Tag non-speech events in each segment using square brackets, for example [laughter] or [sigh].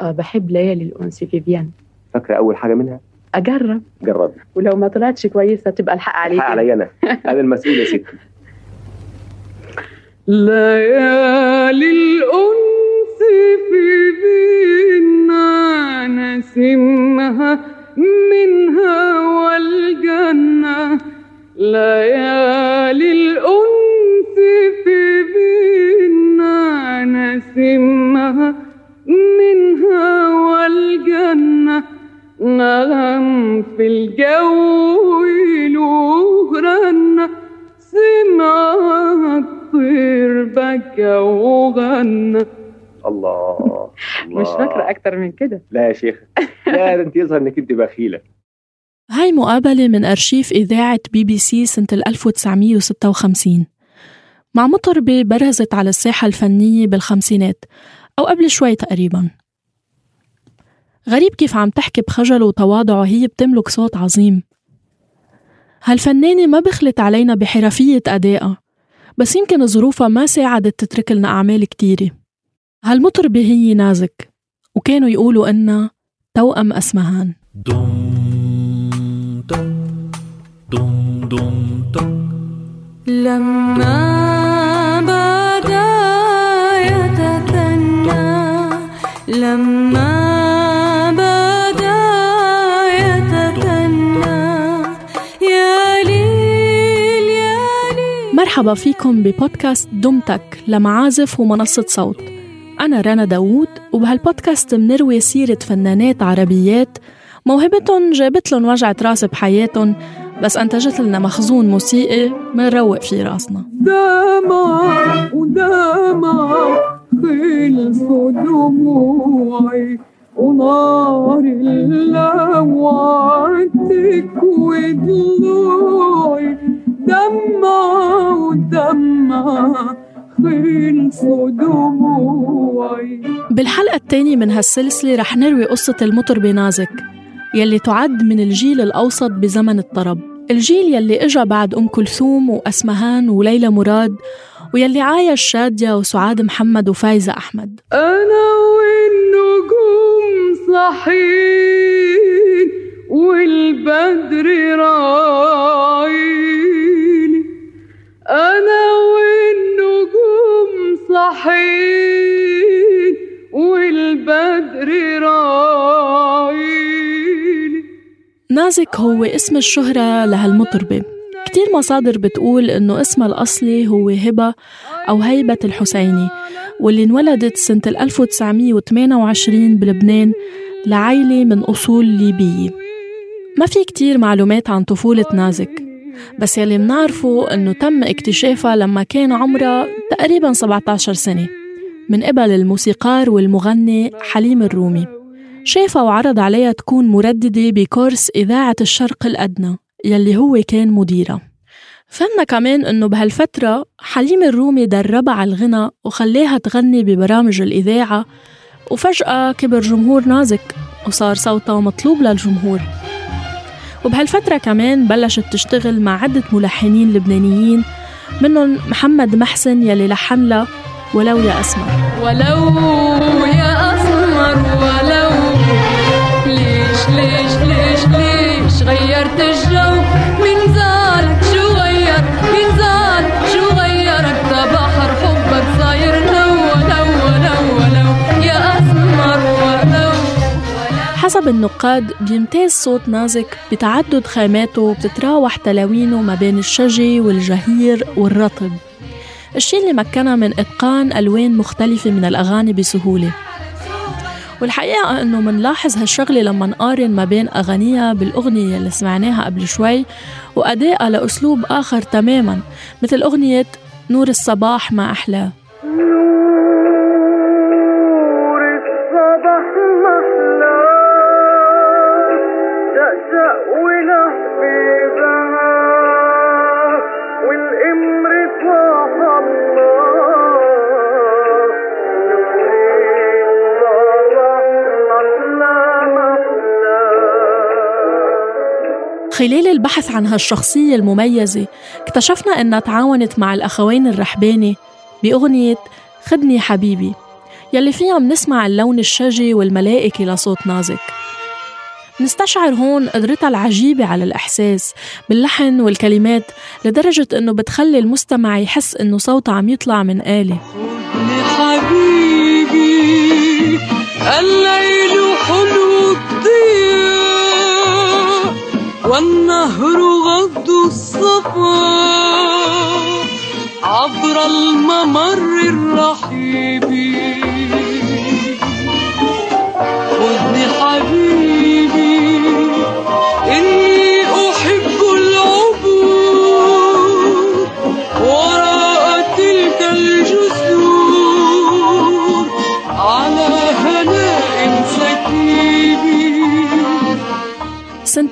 أه بحب ليالي الأنس فيفيان فاكرة أول حاجة منها؟ أجرب. جربي ولو ما طلعتش كويسة تبقى الحق عليك. الحق عليا أنا. أنا المسؤول يا ستي. ليالي الأنس في فينا نسمها منها والجنة. ليالي كده. لا يا شيخ لا ده أنت يظهر إنك أنت بخيلة. هاي مقابلة من أرشيف إذاعة بي بي سي سنة 1956 مع مطربة برزت على الساحة الفنية بالخمسينات أو قبل شوي تقريبا. غريب كيف عم تحكي بخجل وتواضع وهي بتملك صوت عظيم. هالفنانة ما بخلت علينا بحرفية أدائها بس يمكن ظروفها ما ساعدت تترك لنا أعمال كتيرة. هالمطربة هي نازك. وكانوا يقولوا إنها توأم أسمهان. دم دم دم دم دم. لما بدا يتثنى لما بدا يتثنى. يا ليل يا ليل. مرحبا فيكم ببودكاست دمتك لمعازف ومنصة صوت. أنا رنا داوود وبهالبودكاست منروي سيرة فنانات عربيات موهبتهم جابت لهم وجعة راس بحياتهم بس أنتجت لنا مخزون موسيقي منروق فيه راسنا. دمع ودمع خلصوا دموعي ونار اللوعتك وضلوعي دمع ودمع بالحلقة الثانية من هالسلسلة رح نروي قصة المطربة نازك يلي تعد من الجيل الأوسط بزمن الطرب. الجيل يلي إجا بعد أم كلثوم وأسمهان وليلى مراد ويلي عايش شادية وسعاد محمد وفايزة أحمد. أنا والنجوم صحين والبدر راعيني نازك هو اسم الشهرة لهالمطربة كتير مصادر بتقول إنه اسمها الأصلي هو هبة أو هيبة الحسيني واللي انولدت سنة 1928 بلبنان لعائلة من أصول ليبية. ما في كتير معلومات عن طفولة نازك بس يلي منعرفه إنه تم اكتشافها لما كان عمرها تقريبا 17 سنة من قبل الموسيقار والمغني حليم الرومي. شافها وعرض عليها تكون مرددة بكورس إذاعة الشرق الأدنى يلي هو كان مديرها. فهمنا كمان إنه بهالفترة حليم الرومي دربها على الغنى وخليها تغني ببرامج الإذاعة وفجأة كبر جمهور نازك وصار صوتها مطلوب للجمهور. وبهالفترة كمان بلشت تشتغل مع عدة ملحنين لبنانيين منهم محمد محسن يلي لحن لها ولو يا أسمر. ولو يا أسمر ولو غيرت الجو من شو غير؟ من شو غيرك حبك صاير لو لو لو لو يا أسمر ولو حسب النقاد بيمتاز صوت نازك بتعدد خاماته بتتراوح تلاوينه ما بين الشجي والجهير والرطب. الشيء اللي مكنها من إتقان ألوان مختلفة من الأغاني بسهولة. والحقيقة إنه منلاحظ هالشغلة لما نقارن ما بين أغانيها بالأغنية اللي سمعناها قبل شوي وأدائها لأسلوب آخر تماما مثل أغنية نور الصباح ما أحلاه خلال البحث عن هالشخصية المميزة اكتشفنا إنها تعاونت مع الأخوين الرحباني بأغنية خدني حبيبي يلي فيها منسمع اللون الشجي والملائكي لصوت نازك. نستشعر هون قدرتها العجيبة على الإحساس باللحن والكلمات لدرجة إنه بتخلي المستمع يحس إنه صوتها عم يطلع من آلة. حبيبي والنهر غض الصفا عبر الممر الرحيب.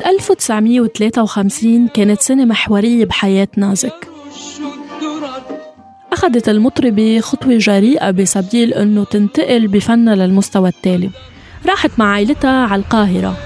1953 كانت سنة محورية بحياة نازك. أخذت المطربة خطوة جريئة بسبيل أنه تنتقل بفنها للمستوى التالي. راحت مع عائلتها على القاهرة.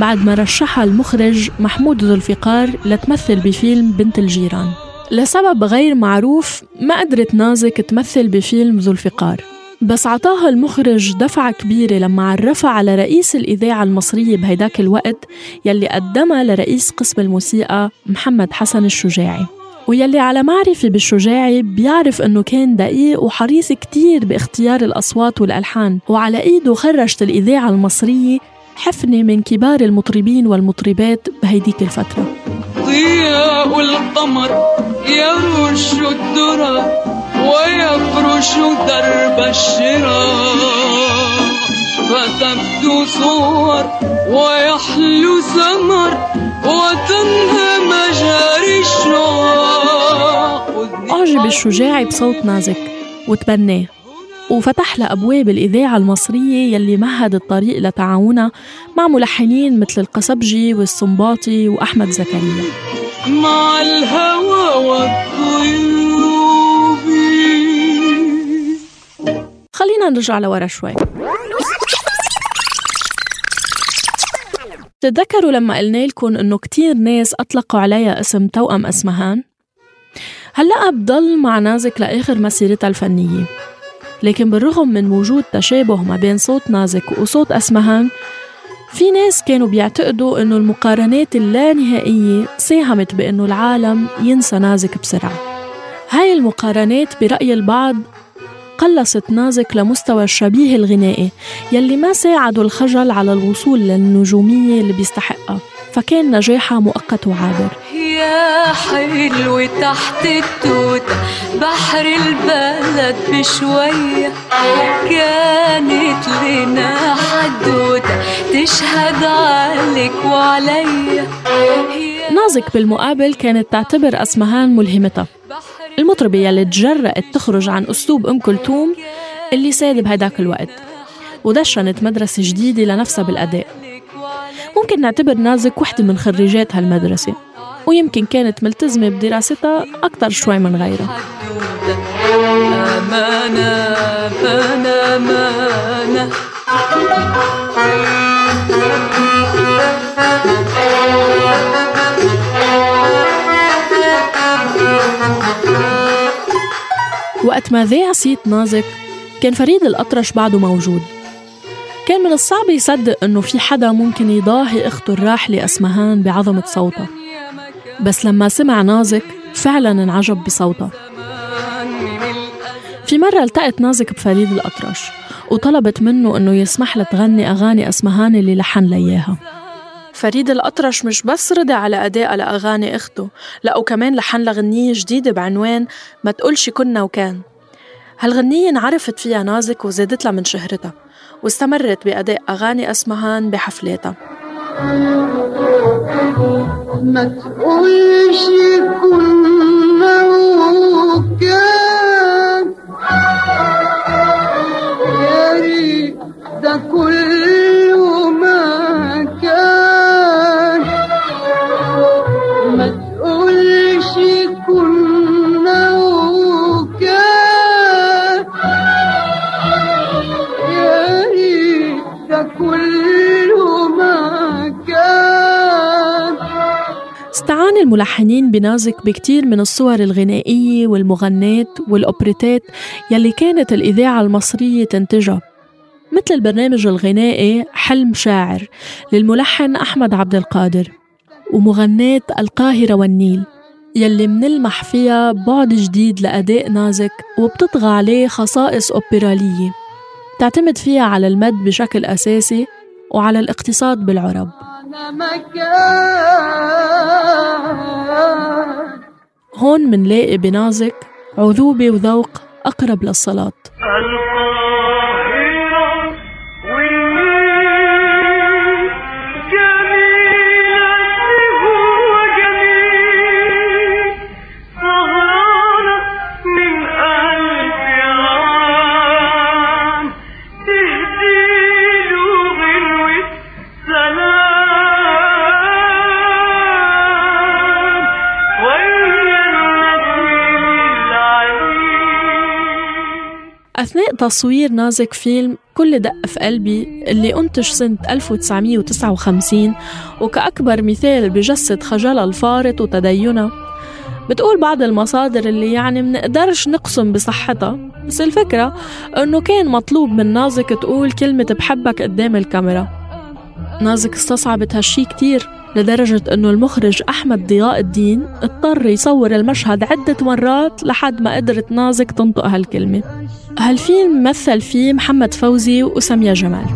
بعد ما رشحها المخرج محمود ذو الفقار لتمثل بفيلم بنت الجيران. لسبب غير معروف ما قدرت نازك تمثل بفيلم ذو الفقار. بس عطاها المخرج دفعة كبيرة لما عرفها على رئيس الإذاعة المصرية بهيداك الوقت يلي قدمها لرئيس قسم الموسيقى محمد حسن الشجاعي. ويلي على معرفة بالشجاعي بيعرف إنه كان دقيق وحريص كتير باختيار الأصوات والألحان وعلى إيده خرجت الإذاعة المصرية حفنة من كبار المطربين والمطربات بهيديك الفترة. ضياء القمر يرش الدرى ويفرش درب الشرى فتبدو صور ويحلو سمر وتنهى مجاري الشعاع أعجب الشجاعي بصوت نازك وتبناه. وفتح لها أبواب الإذاعة المصرية يلي مهد الطريق لتعاونها مع ملحنين مثل القصبجي والسنباطي وأحمد زكريا. مع الهوى والطيوب خلينا نرجع لورا شوي. تتذكروا لما قلنا لكم إنه كتير ناس أطلقوا عليها اسم توأم اسمهان؟ هلأ بضل مع نازك لآخر مسيرتها الفنية. لكن بالرغم من وجود تشابه ما بين صوت نازك وصوت اسمهان في ناس كانوا بيعتقدوا إنه المقارنات اللانهائية ساهمت بإنه العالم ينسى نازك بسرعة. هاي المقارنات برأي البعض قلصت نازك لمستوى الشبيه الغنائي يلي ما ساعدوا الخجل على الوصول للنجومية اللي بيستحقها فكان نجاحها مؤقت وعابر. يا حلو تحت التوتة بحر البلد بشوية كانت لنا حدوتة تشهد عليك وعليا يا نازك بالمقابل كانت تعتبر أسمهان ملهمتها. المطربة يلي تجرأت تخرج عن أسلوب أم كلثوم اللي ساد بهداك الوقت ودشنت مدرسة جديدة لنفسها بالأداء. ممكن نعتبر نازك وحدة من خريجات هالمدرسة ويمكن كانت ملتزمة بدراستها أكتر شوي من غيرها. [laughs] أمانة أمانة وقت ما ذاع صيت نازك؟ كان فريد الأطرش بعده موجود. كان من الصعب يصدق إنه في حدا ممكن يضاهي أخته الراحلة أسمهان بعظمة صوتها. بس لما سمع نازك فعلا انعجب بصوتها. في مرة التقت نازك بفريد الأطرش وطلبت منه إنه يسمح لها تغني أغاني أسمهان اللي لحن لياها فريد الأطرش مش بس رضي على أداء لأغاني أخته لا وكمان لحن لها غنية جديدة بعنوان ما تقولش كنا وكان هالغنية انعرفت فيها نازك وزادت لها من شهرتها واستمرت بأداء أغاني أسمهان بحفلاتها. ما تقولش كنا وكان يا ريت ده كله الملحنين بنازك بكتير من الصور الغنائية والمغنات والأوبريتات يلي كانت الإذاعة المصرية تنتجها. مثل البرنامج الغنائي حلم شاعر للملحن أحمد عبد القادر ومغناة القاهرة والنيل يلي منلمح فيها بعد جديد لأداء نازك وبتطغى عليه خصائص أوبرالية. تعتمد فيها على المد بشكل أساسي وعلى الاقتصاد بالعرب. هون منلاقي بنازك عذوبة وذوق أقرب للصلاة. تصوير نازك فيلم كل دق في قلبي اللي أنتج سنة 1959 وكأكبر مثال بجسد خجلها الفارط وتدينها بتقول بعض المصادر اللي يعني منقدرش نقسم بصحتها بس الفكرة أنه كان مطلوب من نازك تقول كلمة بحبك قدام الكاميرا. نازك استصعبت هالشي كتير. لدرجة أنه المخرج أحمد ضياء الدين اضطر يصور المشهد عدة مرات لحد ما قدرت نازك تنطق هالكلمة. هالفيلم مثل فيه محمد فوزي وسمية جمال.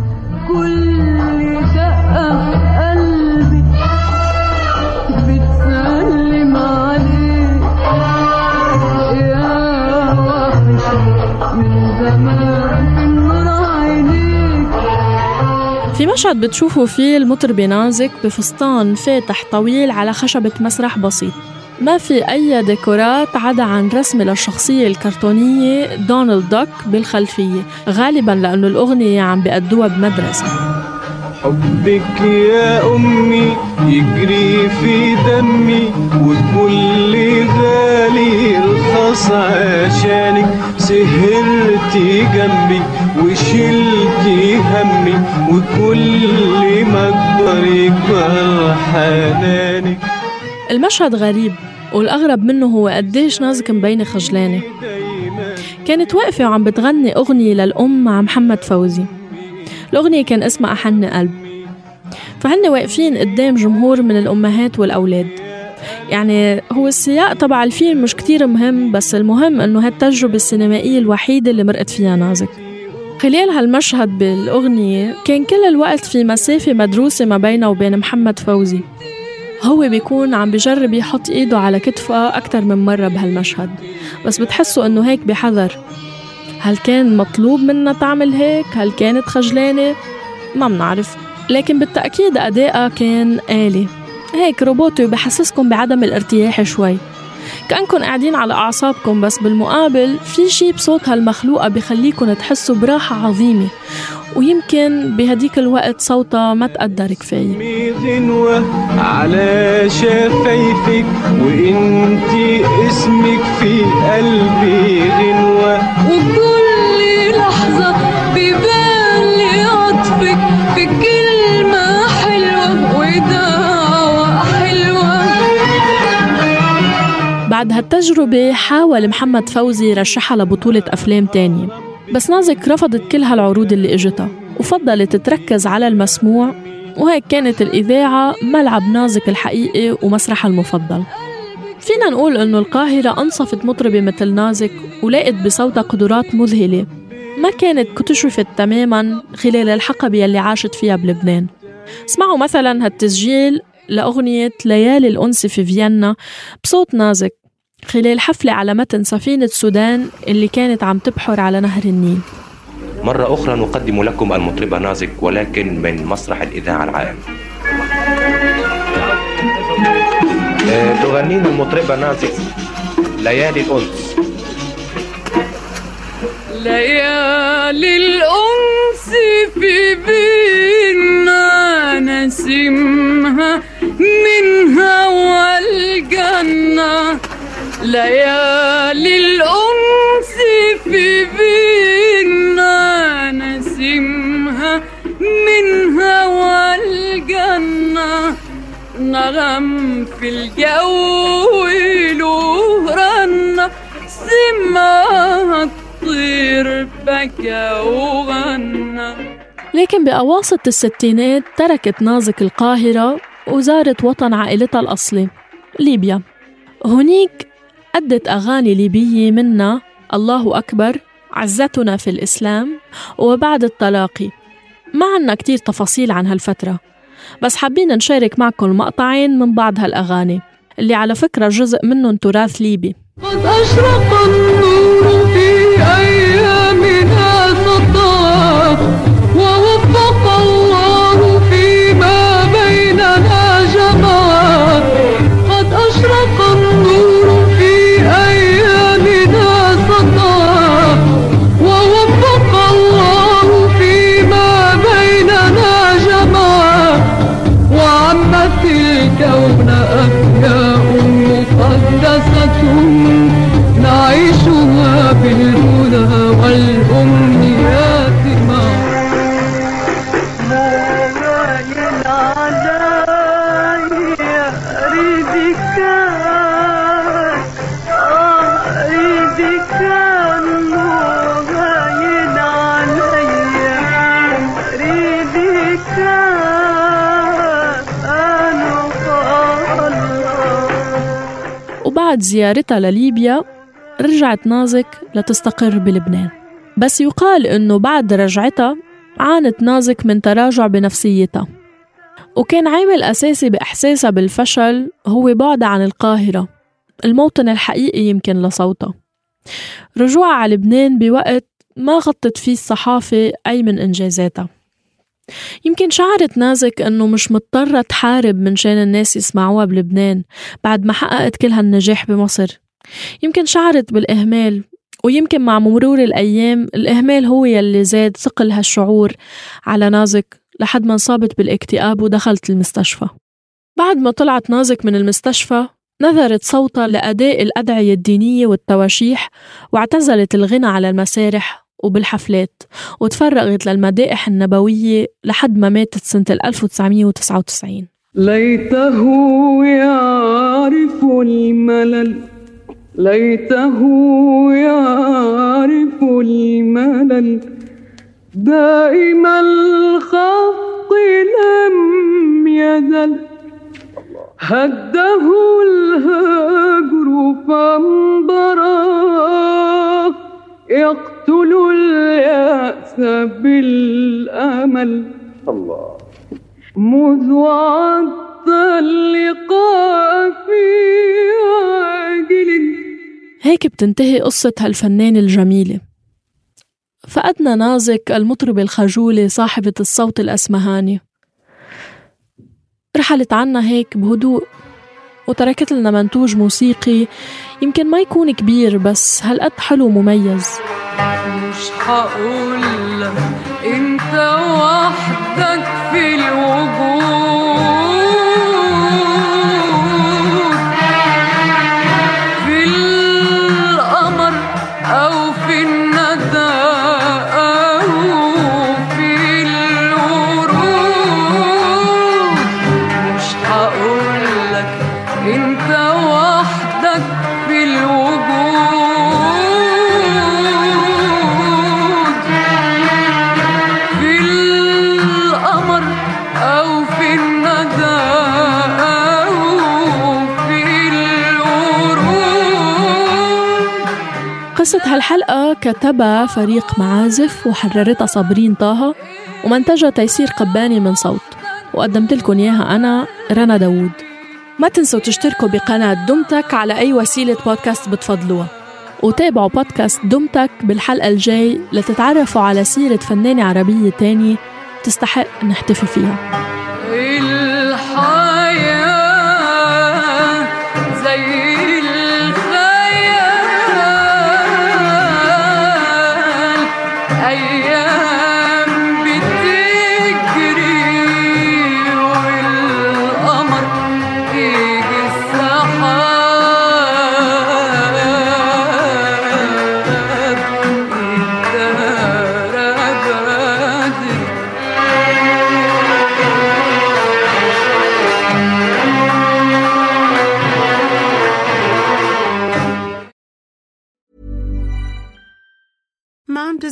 كل دقة في مشهد بتشوفوا فيه المطربة نازك بفستان فاتح طويل على خشبة مسرح بسيط. ما في أي ديكورات عدا عن رسم للشخصية الكرتونية دونالد دوك بالخلفية غالبا لأنه الأغنية عم بيأدوها بمدرسة. حبك يا أمي يجري في دمي وكل غالي رخص عشانك سهرتي جنبي وشلتي همي. وكل ما أكبر يكبر حنانك المشهد غريب والأغرب منه هو قديش نازك مبينة خجلانة. كانت واقفة وعم بتغني أغنية للأم مع محمد فوزي. الأغنية كان اسمها أحن قلب. فهن واقفين قدام جمهور من الأمهات والأولاد. يعني هو السياق تبع الفيلم مش كتير مهم بس المهم إنه هالتجربة السينمائية الوحيدة اللي مرقت فيها نازك. خلال هالمشهد بالأغنية كان كل الوقت في مسافة مدروسة ما بينه وبين محمد فوزي. هو بيكون عم بجرب يحط إيده على كتفها أكتر من مرة بهالمشهد. بس بتحسوا إنه هيك بحذر. هل كان مطلوب منها تعمل هيك؟ هل كانت خجلانة؟ ما منعرف. لكن بالتأكيد أدائها كان آلي. هيك روبوتي بحسسكم بعدم الارتياح شوي. كأنكم قاعدين على أعصابكم بس بالمقابل في شي بصوت هالمخلوقة بخليكم تحسوا براحة عظيمة. ويمكن بهديك الوقت صوتها ما تقدر كفاية. على شفايفك وإنتي اسمك في بعد هالتجربة حاول محمد فوزي يرشحها لبطولة أفلام تانية. بس نازك رفضت كل هالعروض اللي إجتها وفضلت تركز على المسموع وهيك كانت الإذاعة ملعب نازك الحقيقي ومسرحها المفضل. فينا نقول إنه القاهرة أنصفت مطربة مثل نازك ولقت بصوتها قدرات مذهلة. ما كانت اكتشفت تماما خلال الحقبة يلي عاشت فيها بلبنان. اسمعوا مثلا هالتسجيل لأغنية ليالي الأنس في فيينا بصوت نازك. خلال حفلة على متن سفينة سودان اللي كانت عم تبحر على نهر النيل. مرة أخرى نقدم لكم المطربة نازك ولكن من مسرح الإذاعة العام. آه، تغنينا المطربة نازك ليالي الأنس. ليالي الأنس في بينا نسمها من هوى الجنة. ليالي الأنس في بينا نسمها من هوى الجنة نغم في الجو له سمعها الطير بكى وغنى لكن بأواسط الستينات تركت نازك القاهرة وزارت وطن عائلتها الأصلي ليبيا. هنيك أدت أغاني ليبية منها الله أكبر عزتنا في الإسلام وبعد التلاقي. ما عنا كتير تفاصيل عن هالفترة بس حابين نشارك معكم مقطعين من بعض هالأغاني. اللي على فكرة جزء منهم تراث ليبي. قد أشرق النور في وبعد زيارتها لليبيا رجعت نازك لتستقر بلبنان. بس يقال إنه بعد رجعتها عانت نازك من تراجع بنفسيتها. وكان عامل أساسي بإحساسها بالفشل هو بعدها عن القاهرة. الموطن الحقيقي يمكن لصوتها. رجوعها على لبنان بوقت ما غطت فيه الصحافة أي من إنجازاتها. يمكن شعرت نازك إنه مش مضطرة تحارب من شان الناس يسمعوها بلبنان بعد ما حققت كل هالنجاح بمصر. يمكن شعرت بالإهمال ويمكن مع مرور الأيام الإهمال هو يلي زاد ثقل هالشعور على نازك لحد ما انصابت بالاكتئاب ودخلت المستشفى. بعد ما طلعت نازك من المستشفى نذرت صوتها لأداء الأدعية الدينية والتواشيح واعتزلت الغنى على المسارح وبالحفلات. وتفرغت للمدائح النبوية لحد ما ماتت سنة 1999 ليته يعرف الملل ليته يعرف الملل. دائم الخط لم يزل هده الهجر فانبرى يقتل اليأس بالأمل. الله مذ وعدت اللقاء في عاجل. هيك بتنتهي قصة هالفنانة الجميلة. فقدنا نازك المطربة الخجولة صاحبة الصوت الأسمهاني. رحلت عنا هيك بهدوء. وتركت لنا منتوج موسيقي يمكن ما يكون كبير بس هالقد حلو ومميز مش هقول إنت وحدك في الوجود. قصة هالحلقة كتبها فريق معازف وحررتها صابرين طه ومنتجها تيسير قباني من صوت. وقدمت لكم إياها أنا رنا داوود. ما تنسوا تشتركوا بقناة دمتك على أي وسيلة بودكاست بتفضلوها. وتابعوا بودكاست دمتك بالحلقة الجاي لتتعرفوا على سيرة فنانة عربية تانية تستحق نحتفي فيها. الحياة زي